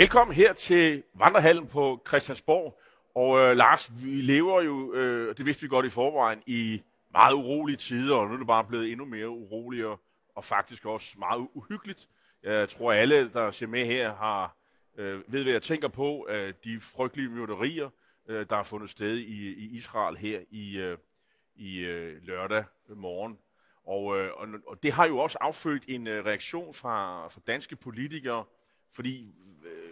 Velkommen her til Vandrehallen på Christiansborg. Og øh, Lars, vi lever jo, øh, det vidste vi godt i forvejen, i meget urolige tider, og nu er det bare blevet endnu mere uroligere, og faktisk også meget uhyggeligt. Jeg tror, alle, der ser med her, har øh, ved, hvad jeg tænker på, øh, de frygtelige myrderier, øh, der har fundet sted i, i Israel her i, øh, i øh, lørdag morgen. Og, øh, og, og det har jo også affødt en øh, reaktion fra, fra danske politikere, fordi øh,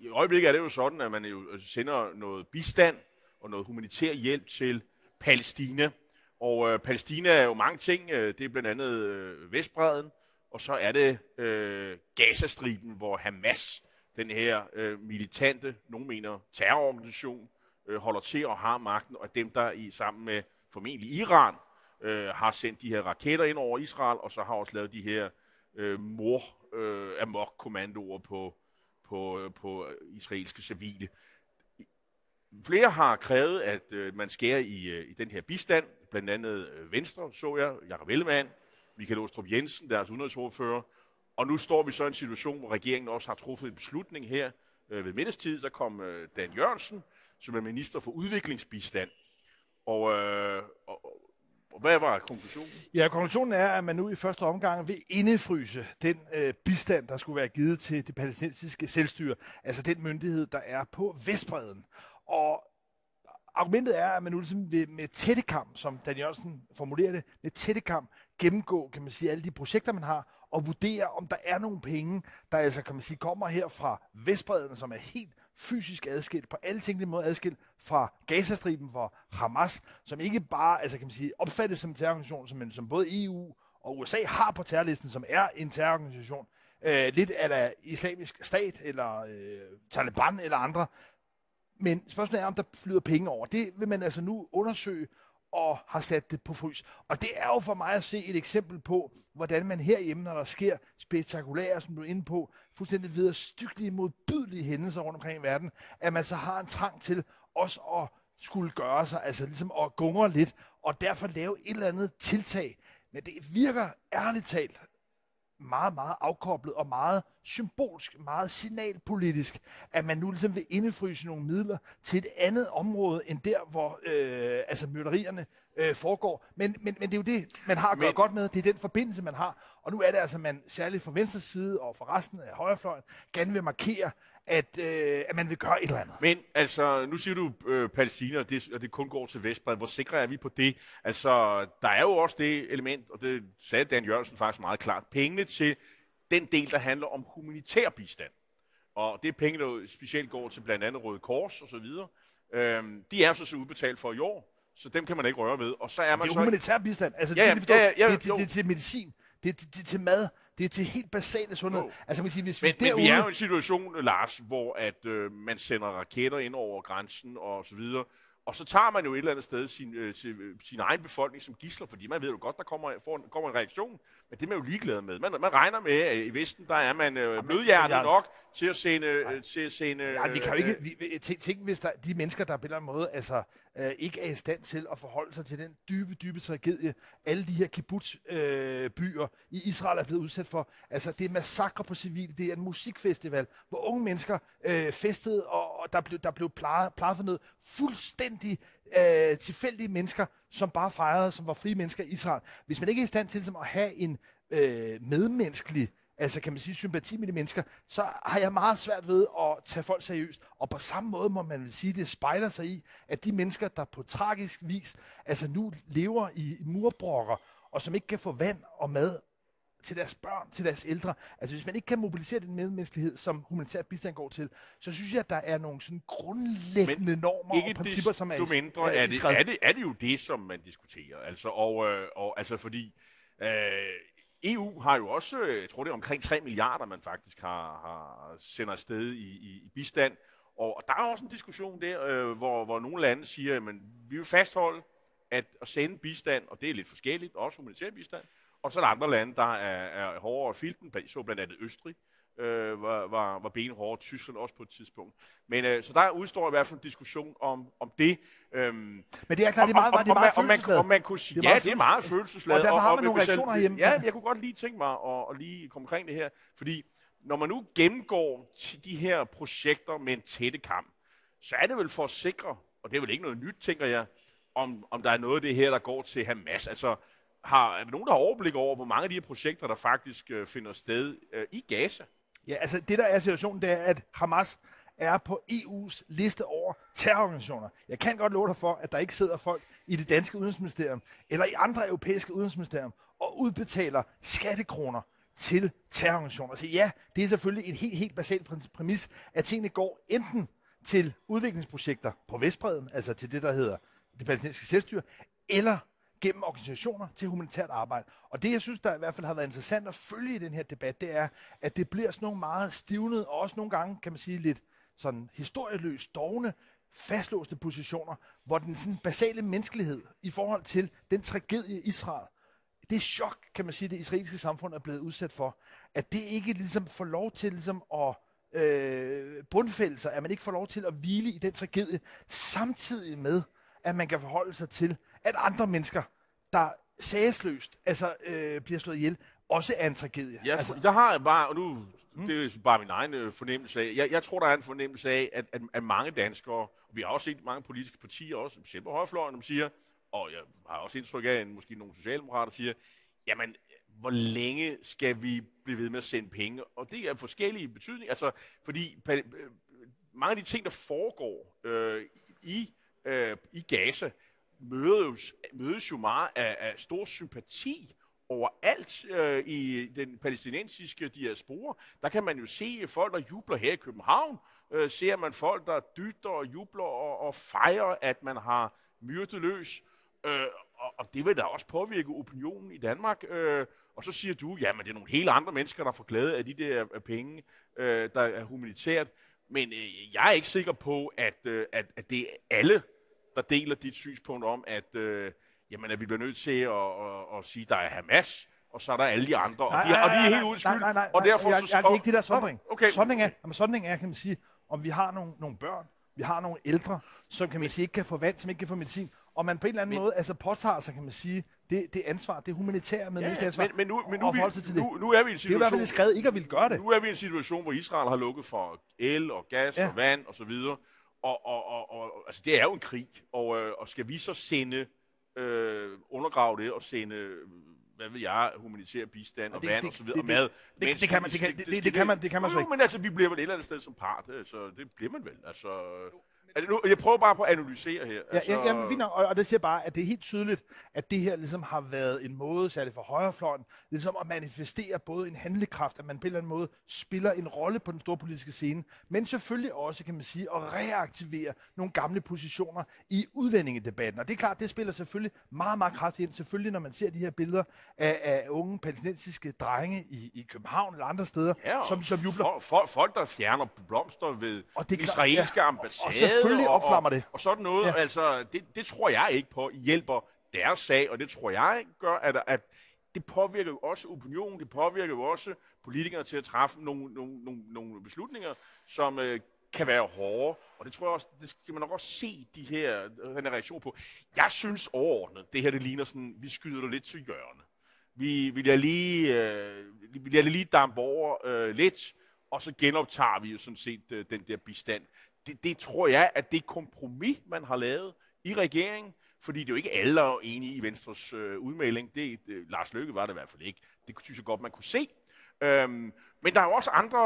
i øjeblikket er det jo sådan, at man jo øh, sender noget bistand og noget humanitær hjælp til Palæstina. Og øh, Palæstina er jo mange ting. Øh, det er blandt andet øh, Vestbreden, og så er det øh, Gazastriben, hvor Hamas, den her øh, militante, nogen mener terrororganisation, øh, holder til og har magten, og dem, der i sammen med formentlig Iran, øh, har sendt de her raketter ind over Israel, og så har også lavet de her øh, mor øh, amok-kommandoer på, på, øh, på israelske civile. Flere har krævet, at øh, man skærer i, øh, i den her bistand, blandt andet øh, Venstre, så jeg, Jakob Ellemann, Michael Ostrup Jensen, deres udenrigsordfører, og nu står vi så i en situation, hvor regeringen også har truffet en beslutning her øh, ved middagstid. Der kom øh, Dan Jørgensen, som er minister for udviklingsbistand. Og, øh, og, og hvad var konklusionen? Ja, konklusionen er, at man nu i første omgang vil indefryse den øh, bistand, der skulle være givet til det palæstinensiske selvstyre, altså den myndighed, der er på Vestbreden. Og argumentet er, at man nu ligesom vil med tættekamp, som Dan Jørgensen formulerer det, med tættekamp gennemgå, kan man sige, alle de projekter, man har, og vurdere, om der er nogle penge, der altså, kan man sige, kommer her fra Vestbreden, som er helt fysisk adskilt, på alle tænkelige måder adskilt fra Gazastriben, for Hamas, som ikke bare altså, kan man sige, opfattes som en terrororganisation, som, som både EU og USA har på terrorlisten, som er en terrororganisation, øh, lidt af islamisk stat, eller øh, Taliban, eller andre. Men spørgsmålet er, om der flyder penge over. Det vil man altså nu undersøge, og har sat det på frys. Og det er jo for mig at se et eksempel på, hvordan man herhjemme, når der sker spektakulære, som du er inde på, fuldstændig videre stykkelige, modbydelige hændelser rundt omkring i verden, at man så har en trang til også at skulle gøre sig, altså ligesom at gungre lidt, og derfor lave et eller andet tiltag. Men det virker ærligt talt meget, meget afkoblet og meget symbolsk, meget signalpolitisk, at man nu ligesom vil indefryse nogle midler til et andet område, end der, hvor øh, altså myrderierne øh, foregår. Men, men, men det er jo det, man har at gøre men... godt med. Det er den forbindelse, man har. Og nu er det altså, man særligt fra venstre side og fra resten af højrefløjen gerne vil markere, at, øh, at man vil gøre et eller andet. Men altså, nu siger du øh, Palæstina, og det, og det kun går til Vestbredden. Hvor sikre er vi på det? Altså, der er jo også det element, og det sagde Dan Jørgensen faktisk meget klart, pengene til den del, der handler om humanitær bistand. Og det er penge, der specielt går til blandt andet Røde Kors og så videre. Øhm, de er så så udbetalt for i år, så dem kan man ikke røre ved. Og så er man det er så... humanitær bistand. Altså, ja, det, ja, ja, ja, det, er til, det er til medicin. Det det er til mad. Det er til helt basale sundhed. Oh. Altså, man kan sige, hvis men, vi derude... men vi er jo i en situation, Lars, hvor at, øh, man sender raketter ind over grænsen og så videre, og så tager man jo et eller andet sted sin, øh, sin, øh, sin egen befolkning som gisler, fordi man ved jo godt, der kommer, får, kommer en reaktion. Men det er man jo ligeglad med. Man, man regner med, at i Vesten, der er man øh, blødhjertet nok til at sende... Øh, til at sende ja, vi kan jo ikke... Vi, tænk, tænk, hvis der, de mennesker, der på en eller anden måde altså, øh, ikke er i stand til at forholde sig til den dybe, dybe tragedie, alle de her kibbutz-byer øh, i Israel er blevet udsat for. Altså, det er massakre på civil. Det er en musikfestival, hvor unge mennesker øh, festede, og, og der blev, der blev plejet, plejet for noget fuldstændig øh, tilfældige mennesker, som bare fejrede, som var frie mennesker i Israel. Hvis man ikke er i stand til som at have en øh, medmenneskelig altså kan man sige sympati med de mennesker, så har jeg meget svært ved at tage folk seriøst. Og på samme måde må man vel sige, det spejler sig i, at de mennesker, der på tragisk vis altså nu lever i murbrokker, og som ikke kan få vand og mad til deres børn, til deres ældre. Altså hvis man ikke kan mobilisere den medmenneskelighed, som humanitær bistand går til, så synes jeg, at der er nogle sådan grundlæggende Men normer og principper, som er, mindre, er, er, det, er, det, er det jo det, som man diskuterer. Altså, og, øh, og, altså fordi øh, EU har jo også, øh, jeg tror det er omkring 3 milliarder, man faktisk har, har sender afsted i, i, i bistand. Og, og der er også en diskussion der, øh, hvor, hvor nogle lande siger, at vi vil fastholde at, at sende bistand, og det er lidt forskelligt, også humanitær bistand, og så er der andre lande, der er, er hårdere filten, så blandt andet Østrig, øh, var, var, var benhårde, Tyskland også på et tidspunkt. Men øh, så der udstår i hvert fald en diskussion om, om det. Øhm, Men det er klart, det er meget, om, det er meget om, man, om man kunne sige, det ja, det er meget følelsesladet. Og derfor har man nogle reaktioner hjemme. Ja, jeg kunne godt lige tænke mig at, at lige komme omkring det her, fordi når man nu gennemgår de her projekter med en tætte kamp, så er det vel for at sikre, og det er vel ikke noget nyt, tænker jeg, om, om der er noget af det her, der går til Hamas. Altså, har, er der nogen, der har overblik over, hvor mange af de her projekter, der faktisk øh, finder sted øh, i Gaza? Ja, altså det der er situationen, det er, at Hamas er på EU's liste over terrororganisationer. Jeg kan godt love dig for, at der ikke sidder folk i det danske udenrigsministerium eller i andre europæiske udenrigsministerium og udbetaler skattekroner til terrororganisationer. Så ja, det er selvfølgelig en helt, helt basalt præmis, at tingene går enten til udviklingsprojekter på Vestbreden, altså til det, der hedder det palæstinensiske selvstyre, eller gennem organisationer til humanitært arbejde. Og det, jeg synes, der i hvert fald har været interessant at følge i den her debat, det er, at det bliver sådan nogle meget stivnede, og også nogle gange, kan man sige, lidt sådan historieløst dogne, fastlåste positioner, hvor den sådan basale menneskelighed i forhold til den tragedie Israel, det chok, kan man sige, det israelske samfund er blevet udsat for, at det ikke ligesom får lov til ligesom at øh, bundfælde sig, at man ikke får lov til at hvile i den tragedie, samtidig med, at man kan forholde sig til, at andre mennesker, der sagsløst altså, øh, bliver slået ihjel, også er en tragedie. Ja, altså, jeg har bare, og nu, mm. det er bare min egen øh, fornemmelse af, jeg, jeg tror, der er en fornemmelse af, at, at, at mange danskere, vi har også set mange politiske partier også, specielt på højrefløjen, som siger, og jeg har også indtryk af, at måske nogle socialdemokrater siger, jamen, hvor længe skal vi blive ved med at sende penge? Og det er forskellige betydninger, altså, fordi øh, mange af de ting, der foregår øh, i, øh, i Gaza, mødes, mødes jo meget af, af stor sympati overalt øh, i den palæstinensiske diaspora. Der kan man jo se folk, der jubler her i København. Øh, ser man folk, der dytter og jubler og, og fejrer, at man har myrdet løs. Øh, og, og det vil da også påvirke opinionen i Danmark. Øh, og så siger du, ja, men det er nogle helt andre mennesker, der får glæde af de der øh, penge, øh, der er humanitært. Men øh, jeg er ikke sikker på, at, øh, at, at det er alle, der deler dit synspunkt om, at, øh, jamen, at vi bliver nødt til at, at, at sige, at der er Hamas, og så er der alle de andre, nej, og, de, nej, og de er nej, helt uden skyld. Nej, nej, nej, og derfor jeg, så jeg, det er ikke det der sondring. Okay. Sondring er, jamen, sondring er, kan man sige, om vi har nogle, nogle børn, vi har nogle ældre, som kan man sige ikke kan få vand, som ikke kan få medicin, og man på en eller anden men, måde altså påtager sig, kan man sige, det, det ansvar, det humanitære med ja, ansvar, men, men nu, men nu, vi, til nu, nu er vi i en situation... Det er i hvert fald skrevet ikke at ville gøre det. Nu er vi i en situation, hvor Israel har lukket for el og gas ja. og vand og så videre. Og, og, og, og altså, det er jo en krig, og, øh, og skal vi så sende, øh, undergrave det og sende hvad ved jeg, humanitær bistand og, det, vand det, og så videre, det, og mad. Det, det, det, kan man, det, kan, det, det, det, kan man, det kan man så ikke. men altså, vi bliver vel et eller andet sted som part, så altså, det bliver man vel. Altså, Altså, nu, jeg prøver bare på at analysere her. Ja, altså, ja, jamen, fint, og, og det siger bare, at det er helt tydeligt, at det her ligesom har været en måde, særligt for højrefløjen, ligesom at manifestere både en handlekraft, at man på en eller anden måde spiller en rolle på den store politiske scene, men selvfølgelig også, kan man sige, at reaktivere nogle gamle positioner i udlændingedebatten. Og det er klart, det spiller selvfølgelig meget, meget kraftigt ind, selvfølgelig når man ser de her billeder af, af unge palæstinensiske drenge i, i København eller andre steder, ja, som, som jubler. For, folk, der fjerner blomster ved og det israelske ja, ambassade selvfølgelig opflammer det. Og, og sådan noget. Ja. Altså, det, det tror jeg ikke på hjælper deres sag, og det tror jeg gør, at, at det påvirker jo også opinionen, det påvirker jo også politikerne til at træffe nogle, nogle, nogle, nogle beslutninger, som øh, kan være hårde, og det tror jeg også, det skal man nok også se de her, den her reaktion på. Jeg synes overordnet, det her det ligner sådan, vi skyder det lidt til hjørne. Vi, vi lader lige, øh, vi lader lige dampe over øh, lidt, og så genoptager vi jo sådan set øh, den der bistand det, det tror jeg, at det kompromis, man har lavet i regeringen, fordi det er jo ikke alle, der er enige i Venstres øh, udmelding. Det, det, Lars Løkke var det i hvert fald ikke. Det synes jeg godt, man kunne se. Øhm, men der er jo også andre...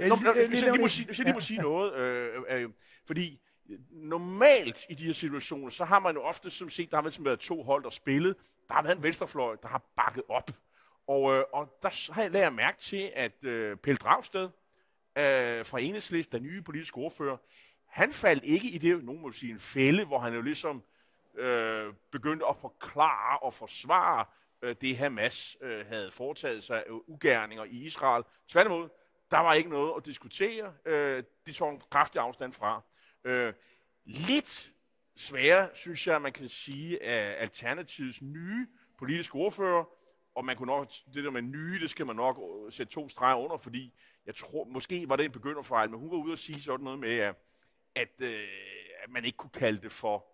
Ja, Nå, hvis jeg lige må, sige, må noget, øh, øh, fordi normalt i de her situationer, så har man jo ofte som set, der har ligesom været to hold, der spillet. Der har været en venstrefløj, der har bakket op. Og, øh, og der har jeg lært mærke til, at øh, Pelle Dragsted, øh, fra Enhedslist, den nye politiske ordfører, han faldt ikke i det, nogen må sige, en fælde, hvor han jo ligesom øh, begyndte at forklare og forsvare øh, det, Hamas øh, havde foretaget sig af ugerninger i Israel. Tværtimod, der var ikke noget at diskutere. Øh, det tog en kraftig afstand fra. Øh, lidt sværere, synes jeg, man kan sige, af Alternativets nye politiske ordfører, og man kunne nok, det der med nye, det skal man nok sætte to streger under, fordi jeg tror, måske var det en begynderfejl, men hun var ude og sige sådan noget med, at, at, øh, at man ikke kunne kalde det for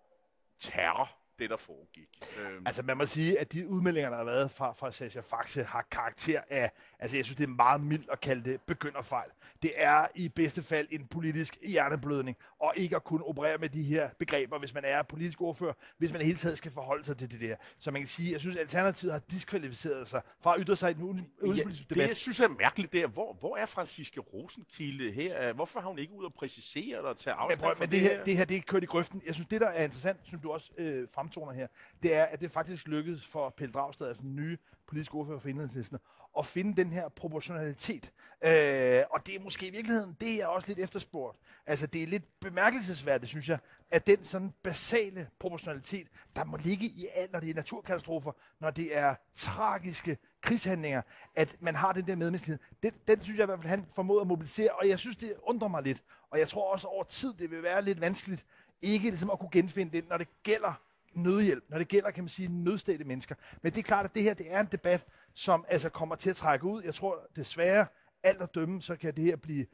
terror det, der foregik. Øhm. Altså man må sige, at de udmeldinger, der har været fra, fra Sascha Faxe, har karakter af, altså jeg synes, det er meget mildt at kalde det begynderfejl. Det er i bedste fald en politisk hjerneblødning, og ikke at kunne operere med de her begreber, hvis man er politisk ordfører, hvis man hele taget skal forholde sig til det der. Så man kan sige, jeg synes, Alternativet har diskvalificeret sig fra at ytre sig i den udenrigspolitiske ja, debat. Det, jeg synes er mærkeligt der. Hvor, hvor er Franciske Rosenkilde her? Hvorfor har hun ikke ud at præcisere eller tage afstand men, prøv, men det, her, det her, det er kørt i grøften. Jeg synes, det der er interessant, som du også øh, fremtoner her, det er, at det faktisk lykkedes for Pelle Dragsted, altså den nye politiske ordfører for Enhedslisten, at finde den her proportionalitet. Øh, og det er måske i virkeligheden, det er også lidt efterspurgt. Altså det er lidt bemærkelsesværdigt, synes jeg, at den sådan basale proportionalitet, der må ligge i alt, når det er naturkatastrofer, når det er tragiske krigshandlinger, at man har den der medmenneskelighed. Den, den synes jeg i hvert fald, han formåede at mobilisere, og jeg synes, det undrer mig lidt. Og jeg tror også over tid, det vil være lidt vanskeligt, ikke ligesom at kunne genfinde det, når det gælder nødhjælp, når det gælder, kan man sige, nødstede mennesker. Men det er klart, at det her det er en debat, som altså kommer til at trække ud. Jeg tror desværre, alt at dømme, så kan det her blive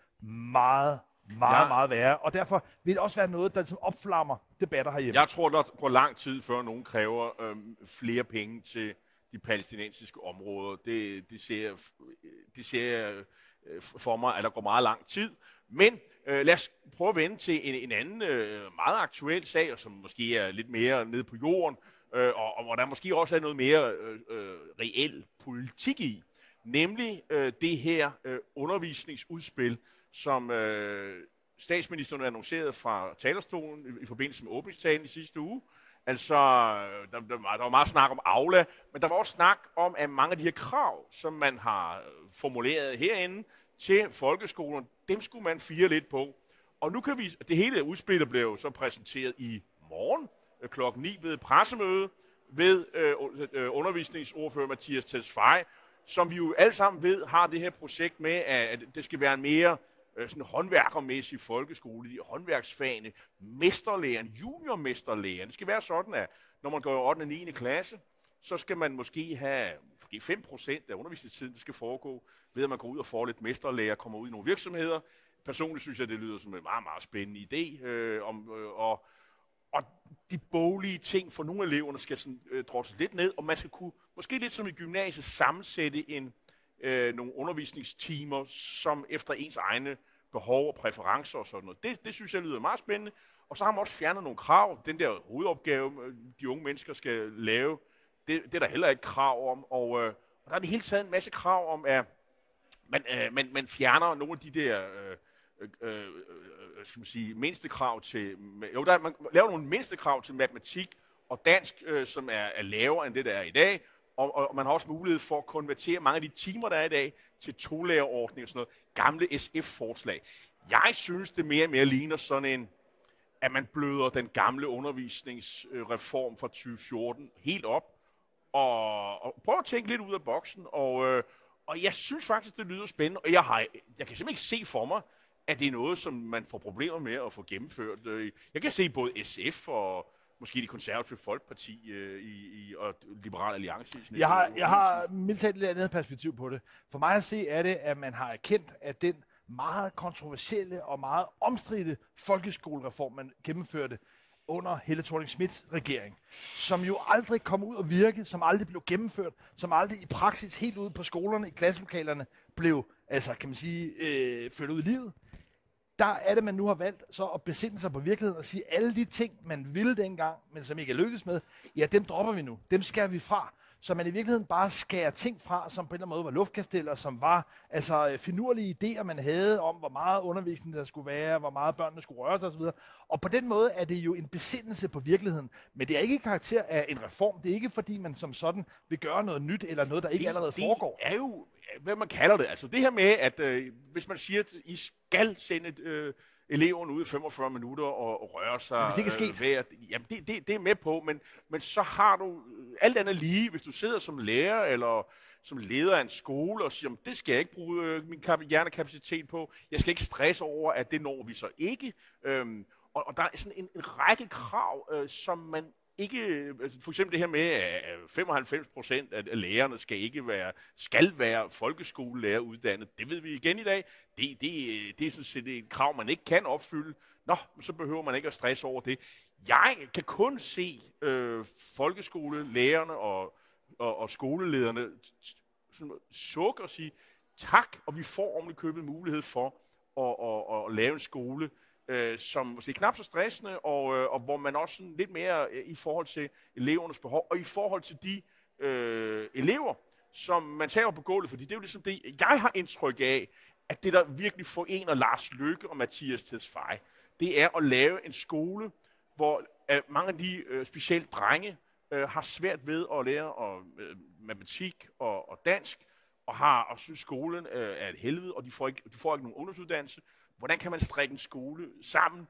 meget, meget, ja. meget værre. Og derfor vil det også være noget, der ligesom opflammer debatter herhjemme. Jeg tror, der går lang tid, før nogen kræver øhm, flere penge til de palæstinensiske områder. Det, det, ser, det ser øh, for mig, at der går meget lang tid. Men øh, lad os prøve at vende til en, en anden øh, meget aktuel sag, som måske er lidt mere nede på jorden, øh, og, og hvor der måske også er noget mere øh, øh, reel politik i. Nemlig øh, det her øh, undervisningsudspil, som øh, statsministeren annoncerede fra talerstolen i, i forbindelse med åbningstalen i sidste uge. Altså, der, der, der var meget snak om Aula, men der var også snak om, at mange af de her krav, som man har øh, formuleret herinde til folkeskolen, dem skulle man fire lidt på. Og nu kan vi, det hele udspillet blev så præsenteret i morgen øh, klokken 9 ved pressemøde ved øh, øh, undervisningsordfører Mathias Tesfaye, som vi jo alle sammen ved har det her projekt med, at det skal være en mere øh, sådan håndværkermæssig folkeskole, de håndværksfagene, mesterlæren, juniormesterlæren. Det skal være sådan, at når man går i 8. og 9. klasse, så skal man måske have måske 5% af undervisningstiden, det skal foregå ved, at man går ud og får lidt mesterlærer, kommer ud i nogle virksomheder. Personligt synes jeg, det lyder som en meget, meget spændende idé. Øh, om, øh, og, og de boglige ting for nogle af eleverne skal sådan, øh, drosses lidt ned, og man skal kunne, måske lidt som i gymnasiet, sammensætte en, øh, nogle undervisningstimer, som efter ens egne behov og præferencer og sådan noget. Det, det synes jeg lyder meget spændende. Og så har man også fjernet nogle krav. Den der hovedopgave, øh, de unge mennesker skal lave, det, det er der heller ikke krav om. Og, øh, og der er det hele taget en masse krav om, at man, øh, man, man fjerner nogle af de der øh, øh, øh, øh skal man sige, mindste krav til... Jo, der, man laver nogle mindste krav til matematik og dansk, øh, som er, er lavere end det, der er i dag. Og, og man har også mulighed for at konvertere mange af de timer, der er i dag, til tolærerordning og sådan noget. Gamle SF-forslag. Jeg synes, det mere og mere ligner sådan en, at man bløder den gamle undervisningsreform fra 2014 helt op, og, og prøver at tænke lidt ud af boksen, og, øh, og jeg synes faktisk, det lyder spændende, og jeg, har, jeg kan simpelthen ikke se for mig, at det er noget, som man får problemer med at få gennemført. Øh, jeg kan se både SF og måske de konservative folkeparti øh, i, i, og Liberal Alliance. I jeg har, jeg har mildt et lidt andet perspektiv på det. For mig at se er det, at man har erkendt, at den meget kontroversielle og meget omstridte folkeskolereform, man gennemførte, under Helle thorning Schmidt regering, som jo aldrig kom ud og virke, som aldrig blev gennemført, som aldrig i praksis helt ude på skolerne, i klasselokalerne, blev, altså kan man sige, øh, ført ud i livet. Der er det, man nu har valgt så at besinde sig på virkeligheden og sige, alle de ting, man ville dengang, men som ikke er lykkedes med, ja, dem dropper vi nu. Dem skærer vi fra så man i virkeligheden bare skærer ting fra, som på en eller anden måde var luftkasteller, som var altså øh, finurlige idéer, man havde om, hvor meget undervisning der skulle være, hvor meget børnene skulle røre sig osv. Og på den måde er det jo en besindelse på virkeligheden. Men det er ikke karakter af en reform. Det er ikke fordi, man som sådan vil gøre noget nyt, eller noget, der ikke det, allerede det foregår. Det er jo, hvad man kalder det. Altså det her med, at øh, hvis man siger, at I skal sende øh, eleverne ud i 45 minutter og, og røre sig. Men det er sket? Øh, jamen, det, det, det er med på, men, men så har du øh, alt andet lige, hvis du sidder som lærer eller som leder af en skole og siger, det skal jeg ikke bruge øh, min hjernekapacitet på, jeg skal ikke stresse over, at det når vi så ikke. Øhm, og, og der er sådan en, en række krav, øh, som man ikke, altså for eksempel det her med, at 95 procent af lærerne skal ikke være, skal være folkeskolelærer Det ved vi igen i dag. Det, det, det er sådan set et krav, man ikke kan opfylde. Nå, så behøver man ikke at stresse over det. jeg kan kun se øh, folkeskolelærerne og, og, og skolelederne sukke og sige tak, og vi får ordentligt købet mulighed for at, at, at, at lave en skole, øh, som måske er knap så stressende, og, øh, og hvor man også sådan lidt mere øh, i forhold til elevernes behov, og i forhold til de øh, elever, som man tager på gulvet, fordi det er jo ligesom det, jeg har indtryk af, at det, der virkelig forener Lars Lykke og Mathias Tesfaye, det er at lave en skole, hvor øh, mange af de øh, specielt drenge øh, har svært ved at lære og, øh, matematik og, og dansk, og har og synes, skolen øh, er et helvede, og de får, ikke, de får ikke nogen ungdomsuddannelse. Hvordan kan man strikke en skole sammen,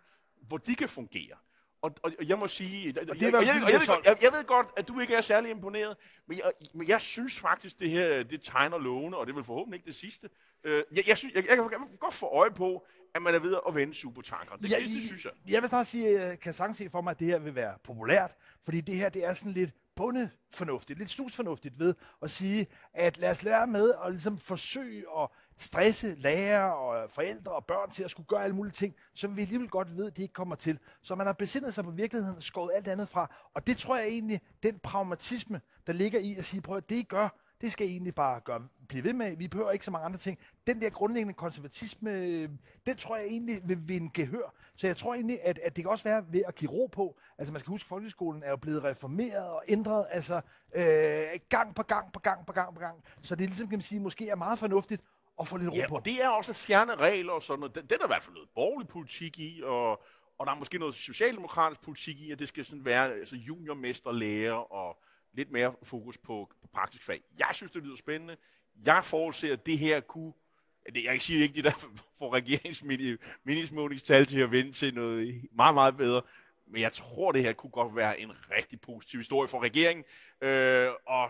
hvor de kan fungere? Og, og, og jeg må sige, og det jeg, jeg, jeg, jeg, ved, jeg, jeg ved godt, at du ikke er særlig imponeret, men jeg, men jeg synes faktisk, det her det tegner lovende, og det vil forhåbentlig ikke det sidste. Øh, jeg, jeg, synes, jeg, jeg, kan, godt få øje på, at man er ved at vende supertanker. Det, ja, det, det synes jeg. Jeg vil snart sige, jeg kan sagtens se for mig, at det her vil være populært, fordi det her det er sådan lidt bundefornuftigt, lidt slusfornuftigt ved at sige, at lad os lære med at ligesom forsøge at stresse lærere og forældre og børn til at skulle gøre alle mulige ting, som vi alligevel godt ved, de ikke kommer til. Så man har besindet sig på virkeligheden og skåret alt andet fra. Og det tror jeg egentlig, den pragmatisme, der ligger i at sige, prøv at det I gør, det skal I egentlig bare gøre, blive ved med. Vi behøver ikke så mange andre ting. Den der grundlæggende konservatisme, den tror jeg egentlig vil vinde gehør. Så jeg tror egentlig, at, at det kan også være ved at give ro på. Altså man skal huske, at folkeskolen er jo blevet reformeret og ændret altså, øh, gang på gang på gang på gang på gang. Så det er ligesom, kan man sige, måske er meget fornuftigt at få lidt ro ja, på. og det er også fjerne regler og sådan noget. Det, det er der i hvert fald noget borgerlig politik i, og, og der er måske noget socialdemokratisk politik i, at det skal sådan være altså juniormesterlærer og lidt mere fokus på, på praktisk fag. Jeg synes, det lyder spændende. Jeg forudser, at det her kunne jeg kan sige ikke, det der får regeringsmeningsmålingstal til at vende til noget meget, meget bedre. Men jeg tror, det her kunne godt være en rigtig positiv historie for regeringen. Øh, og,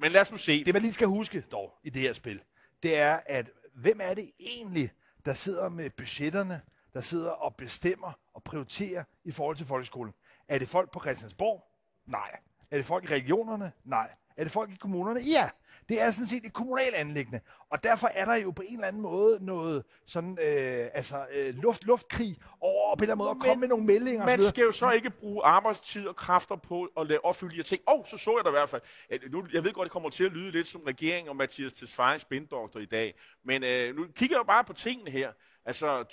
men lad os nu se. Det man lige skal huske dog i det her spil, det er, at hvem er det egentlig, der sidder med budgetterne, der sidder og bestemmer og prioriterer i forhold til folkeskolen? Er det folk på Christiansborg? Nej. Er det folk i regionerne? Nej. Er det folk i kommunerne? Ja. Det er sådan set et kommunalt anlæggende. Og derfor er der jo på en eller anden måde noget sådan, øh, altså, øh, luft, luftkrig over på en eller anden måde at komme med nogle meldinger. Man skal jo så ikke bruge arbejdstid og kræfter på at lade opfylde ting. Åh, oh, så så jeg da i hvert fald. Nu, jeg ved godt, det kommer til at lyde lidt som regering og Mathias Tesfaye spindoktor i dag. Men øh, nu kigger jeg bare på tingene her. Altså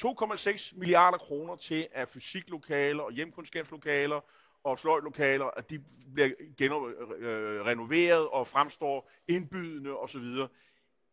2,6 milliarder kroner til af fysiklokaler og hjemkundskabslokaler og sløjtlokaler, at de bliver genrenoveret øh, og fremstår indbydende osv.,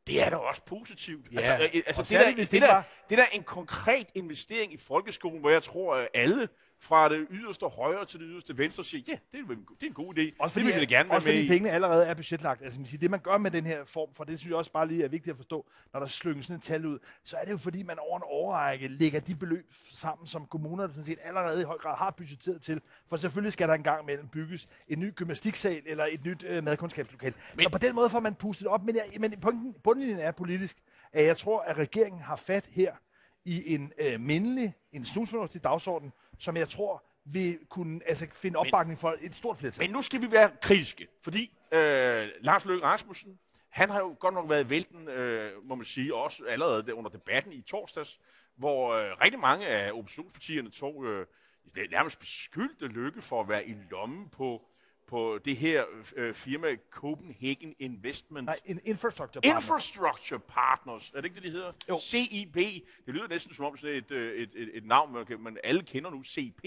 det er da også positivt. Ja. Altså, øh, altså det, der, det, det, der, det der er en konkret investering i folkeskolen, hvor jeg tror, at alle fra det yderste højre til det yderste venstre siger, ja, det er, det er en god idé. Også fordi, det vil jeg gerne også være med fordi i. pengene allerede er budgetlagt. Altså, man siger, det man gør med den her form, for det synes jeg også bare lige er vigtigt at forstå, når der slynges sådan et tal ud, så er det jo fordi, man over en overrække lægger de beløb sammen, som kommunerne sådan set allerede i høj grad har budgetteret til. For selvfølgelig skal der engang mellem bygges en ny gymnastiksal eller et nyt øh, madkundskabslokal. Men, så på den måde får man pustet op. Men, jeg, men punkten, bundlinjen er politisk, at jeg tror, at regeringen har fat her i en øh, mindelig, en snusfornuftig dagsorden, som jeg tror vil kunne altså, finde opbakning for et stort flertal. Men nu skal vi være kritiske, fordi øh, Lars Løkke Rasmussen, han har jo godt nok været vælten, øh, må man sige, også allerede under debatten i torsdags, hvor øh, rigtig mange af oppositionspartierne tog øh, nærmest beskyldte Lykke for at være i lommen på på det her øh, firma Copenhagen Investment. Nej, in Infrastructure Partners. Infrastructure Partners. Er det ikke det, de hedder? Jo. CIP. Det lyder næsten som om sådan et, øh, et, et, et navn, man, kan, man alle kender nu. CP.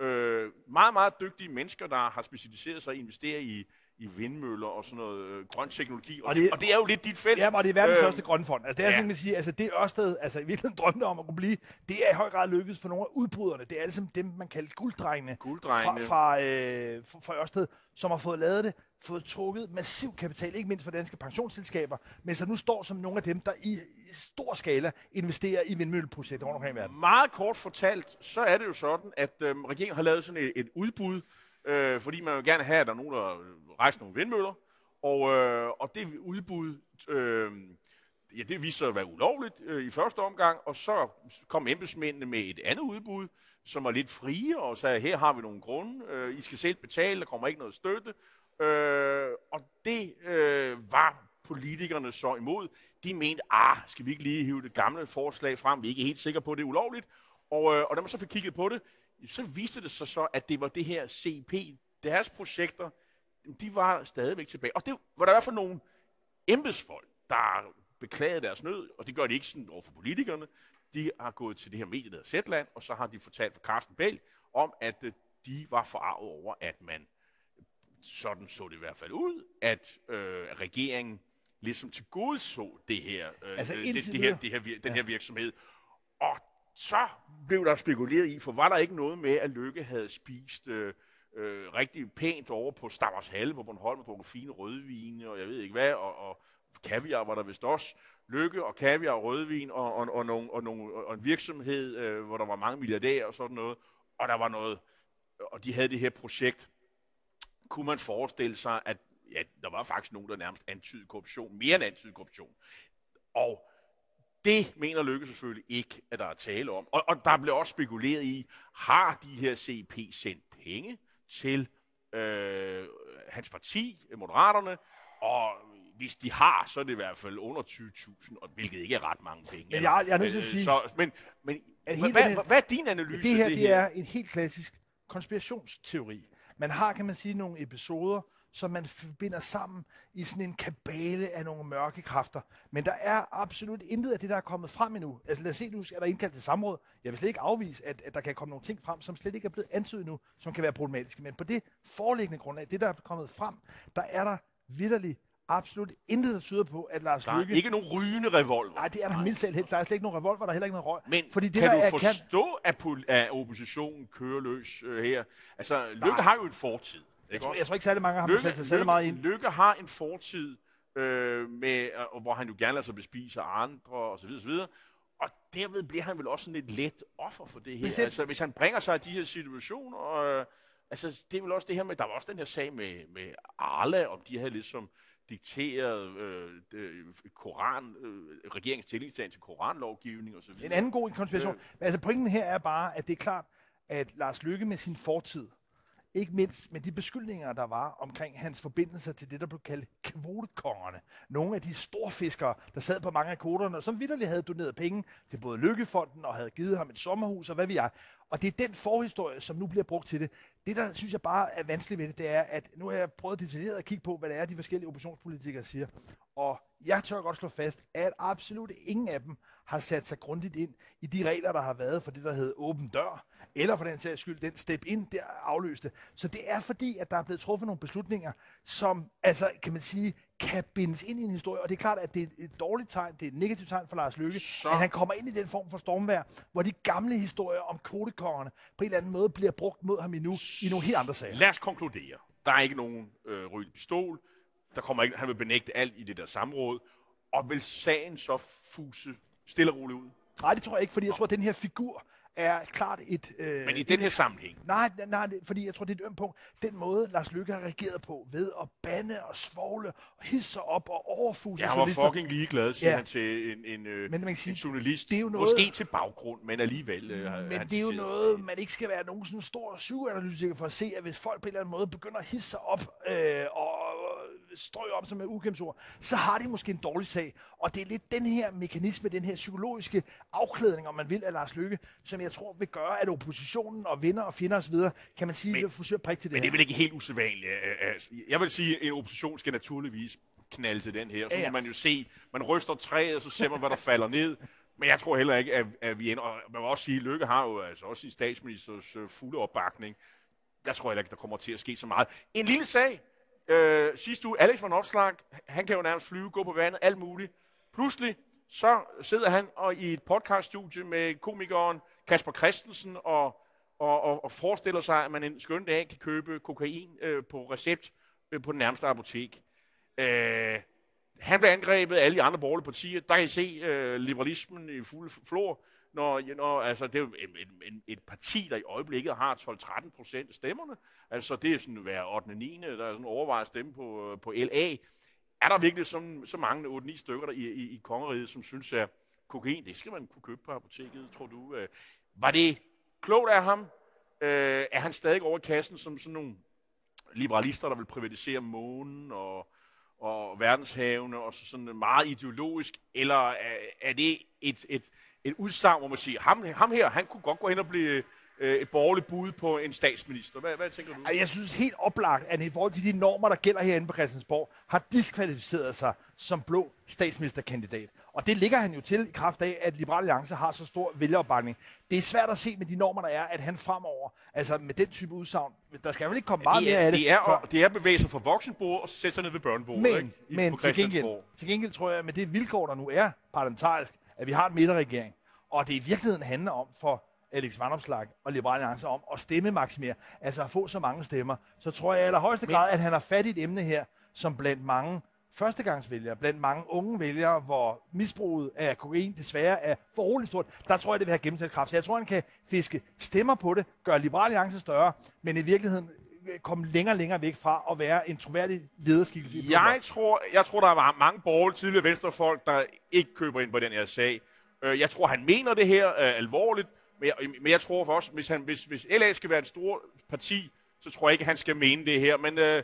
Øh, meget, meget dygtige mennesker, der har specialiseret sig i at investere i, i vindmøller og sådan noget øh, grøn teknologi. Og, og, det, og det er jo lidt dit felt. Ja, og det er verdens øh, første grønne fond. Altså, det er ja. sådan, at sige, altså det Ørsted, altså i virkeligheden drømte om at kunne blive, det er i høj grad lykkedes for nogle af udbryderne. Det er altså dem, man kalder gulddrengene, gulddrengene. fra, fra, øh, fra Ørsted, som har fået lavet det, fået trukket massiv kapital, ikke mindst for danske pensionsselskaber, men så nu står som nogle af dem, der i, i stor skala investerer i vindmølleprojekter rundt omkring i verden. Meget kort fortalt, så er det jo sådan, at øh, regeringen har lavet sådan et, et udbud, øh, fordi man vil gerne have, at der er nogen, der rejser nogle vindmøller, og, øh, og det udbud, øh, ja, det viste sig at være ulovligt øh, i første omgang, og så kom embedsmændene med et andet udbud, som var lidt frie, og sagde, her har vi nogle grunde, øh, I skal selv betale, der kommer ikke noget støtte, øh, og det øh, var politikerne så imod. De mente, ah, skal vi ikke lige hive det gamle forslag frem, vi er ikke helt sikre på, at det er ulovligt, og, øh, og da man så fik kigget på det, så viste det sig så, at det var det her CP, deres projekter, de var stadigvæk tilbage. Og det var der i hvert fald nogle embedsfolk, der beklagede deres nød, og det gør de ikke sådan over for politikerne. De har gået til det her medie, der hedder Zetland, og så har de fortalt for Carsten Bæl om, at øh, de var forarvet over, at man, sådan så det i hvert fald ud, at øh, regeringen ligesom til gode så det her, øh, Altså, det, indtil det, her, det her, den Ja. her virksomhed. Og så blev der spekuleret i, for var der ikke noget med, at Lykke havde spist øh, øh, rigtig pænt over på Stammers Halle på Bornholm og drukket fine rødvine, og jeg ved ikke hvad, og, og kaviar var der vist også. Lykke og kaviar og rødvin og, og, og, nogle, og, nogle, og en virksomhed, øh, hvor der var mange milliardærer og sådan noget. Og der var noget, og de havde det her projekt. Kunne man forestille sig, at ja, der var faktisk nogen, der nærmest antydede korruption, mere end antydede korruption. Og det mener Lykke selvfølgelig ikke, at der er tale om. Og, og der blev også spekuleret i, har de her CP sendt penge til øh, hans parti, Moderaterne, og hvis de har, så er det i hvert fald under 20.000, og hvilket ikke er ret mange penge. Men jeg- jeg er nødt til at Øh, sige- Så, men men At hvad, hele hvad, her- hvad er din analyse? Det her, af det er en helt klassisk konspirationsteori. Man har, kan man sige, nogle episoder, som man forbinder sammen i sådan en kabale af nogle mørke kræfter. Men der er absolut intet af det, der er kommet frem endnu. Altså lad os se, nu er der indkaldt til samråd. Jeg vil slet ikke afvise, at, at der kan komme nogle ting frem, som slet ikke er blevet antydet endnu, som kan være problematiske. Men på det foreliggende grundlag, det der er kommet frem, der er der vidderligt absolut intet, der tyder på, at Lars Der er Lykke... ikke nogen rygende revolver. Nej, det er der mildt talt helt. Der er slet ikke nogen revolver, der er heller ikke noget røg. Men Fordi det, kan der du er, forstå, at, pol- at oppositionen kører løs øh, her? Altså, Lykke Nej. har jo en fortid. Jeg, tror, jeg tror ikke særlig mange har Lykke, sig særlig meget ind. Lykke har en fortid, øh, med, øh, hvor han jo gerne lader sig bespise af andre, og så videre, så videre. Og derved bliver han vel også sådan et let offer for det her. Bestemt. Altså, hvis han bringer sig i de her situationer, øh, altså, det er vel også det her med, der var også den her sag med, med Arla, om de havde ligesom dikteret øh, det, Koran, øh, regeringens stillingstagen til koranlovgivning og så videre. En anden god konspiration. Men altså pointen her er bare, at det er klart, at Lars Lykke med sin fortid, ikke mindst med de beskyldninger, der var omkring hans forbindelser til det, der blev kaldt kvotekongerne. Nogle af de storfiskere, der sad på mange af kvoterne, og som vidderligt havde doneret penge til både Lykkefonden og havde givet ham et sommerhus og hvad vi er. Og det er den forhistorie, som nu bliver brugt til det. Det, der synes jeg bare er vanskeligt ved det, det er, at nu har jeg prøvet detaljeret at kigge på, hvad det er, de forskellige oppositionspolitikere siger. Og jeg tør godt slå fast, at absolut ingen af dem har sat sig grundigt ind i de regler, der har været for det, der hedder åben dør, eller for den sags skyld, den step ind, der afløste. Så det er fordi, at der er blevet truffet nogle beslutninger, som, altså, kan man sige, kan bindes ind i en historie. Og det er klart, at det er et dårligt tegn, det er et negativt tegn for Lars Lykke, Så- at han kommer ind i den form for stormvær, hvor de gamle historier om kvotekongerne på en eller anden måde bliver brugt mod ham endnu i nogle helt andre sager. Lad os konkludere. Der er ikke nogen øh, rød pistol. Der kommer ikke, han vil benægte alt i det der samråd. Og vil sagen så fuse stille og roligt ud? Nej, det tror jeg ikke, fordi jeg tror, at den her figur er klart et... Øh, Men i den her sammenhæng, Nej, nej, fordi jeg tror, det er et ømt punkt. Den måde, Lars Lykke har reageret på, ved at bande og svogle og hisse sig op og overfuse jeg var journalister. fucking ligeglad, siger Ja. han til en, en, øh, Men man kan sige, en journalist. det er jo noget- Måske til baggrund, men alligevel. Øh, Men han det er jo noget, man ikke skal være nogen sådan stor psykoanalytiker for at se, at hvis folk på en eller anden måde begynder at hisse sig op øh, og strø om sig med ukæmsord, så har de måske en dårlig sag. Og det er lidt den her mekanisme, den her psykologiske afklædning, om man vil, af Lars Lykke, som jeg tror vil gøre, at oppositionen og venner og fjender osv., kan man sige, Men- vil forsøge at prikke til det Men det er her. vel ikke helt usædvanligt. øh, altså, Jeg vil sige, at en opposition skal naturligvis knalde til den her. Så Ja, ja. må man jo se, man ryster træet, og så ser man, hvad der falder ned. Men jeg tror heller ikke, at, at vi ender. Og man må også sige, at Lykke har jo altså også i statsministers øh, fulde opbakning. Jeg tror heller ikke, der kommer til at ske så meget. En lille sag. Øh, sidste uge, Alex von Opslag, han kan jo nærmest flyve, gå på vandet, alt muligt. Pludselig, så sidder han og i et podcaststudie med komikeren Kasper Christensen og, og, og, og forestiller sig, at man en skøn dag kan købe kokain øh, på recept øh, på den nærmeste apotek. Øh, han blev angrebet af alle de andre borgerlige partier. Der kan I se øh, liberalismen i fuld flor, når, når altså, det er jo et, et, et, parti, der i øjeblikket har 12-13 procent af stemmerne. Altså det er sådan hver 8. 9. der er sådan overvejet at stemme på, øh, på LA. Er der virkelig så, så mange 8-9 stykker der i, i, i kongeriget, som synes, at kokain, det skal man kunne købe på apoteket, tror du? Øh, var det klogt af ham? Øh, er han stadig over i kassen som sådan nogle liberalister, der vil privatisere månen og, og verdenshavene, og så sådan meget ideologisk, eller er, er det et, et, et udsagn, hvor man siger, ham, ham her, han kunne godt gå hen og blive øh, et borgerligt bud på en statsminister. Hvad, hvad tænker du? Jeg synes helt oplagt, at i forhold til de normer, der gælder herinde på Christiansborg, har diskvalificeret sig som blå statsministerkandidat. Og det ligger han jo til i kraft af, at Liberale Alliance har så stor vælgeropbakning. Det er svært at se med de normer, der er, at han fremover, altså med den type udsagn, der skal vel ikke komme meget det, mere er, af det. det, er, og, det er bevæge sig fra voksenbordet og sætte sig ned ved børnebordet. ikke? Men, I- men til, gengæld, til gengæld tror jeg, at med det vilkår, der nu er parlamentarisk, at vi har en midterregering, og det i virkeligheden handler om for Alex Vandomslag og Liberale Alliance om at stemme maksimere, altså at få så mange stemmer, så tror jeg i allerhøjeste grad, at han har fat i et emne her, som blandt mange førstegangsvælgere, blandt mange unge vælgere, hvor misbruget af kokain desværre er for stort, der tror jeg, det vil have gennemslagskraft. Så jeg tror, han kan fiske stemmer på det, gøre Liberale Alliance større, men i virkeligheden Øh, komme længere og længere væk fra at være en troværdig lederskikkelse. Jeg tror, jeg tror, der var mange borgerlige tidligere venstrefolk, der ikke køber ind på den her sag. Øh, jeg tror, han mener det her øh, alvorligt, men jeg, men jeg tror for også, hvis, han, hvis, hvis LA skal være et stort parti, så tror jeg ikke, han skal mene det her. Men øh,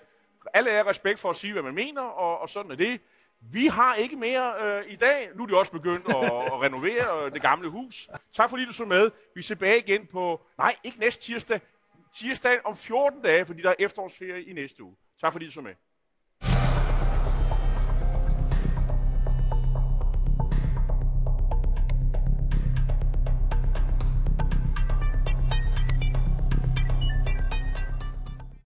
alle er respekt for at sige, hvad man mener, og, og sådan er det. Vi har ikke mere øh, i dag. Nu er de også begyndt at, at renovere øh, det gamle hus. Tak fordi du så med. Vi er tilbage igen på, nej, ikke næste tirsdag, tirsdag om 14 dage, fordi der er efterårsferie i næste uge. Tak fordi du så med.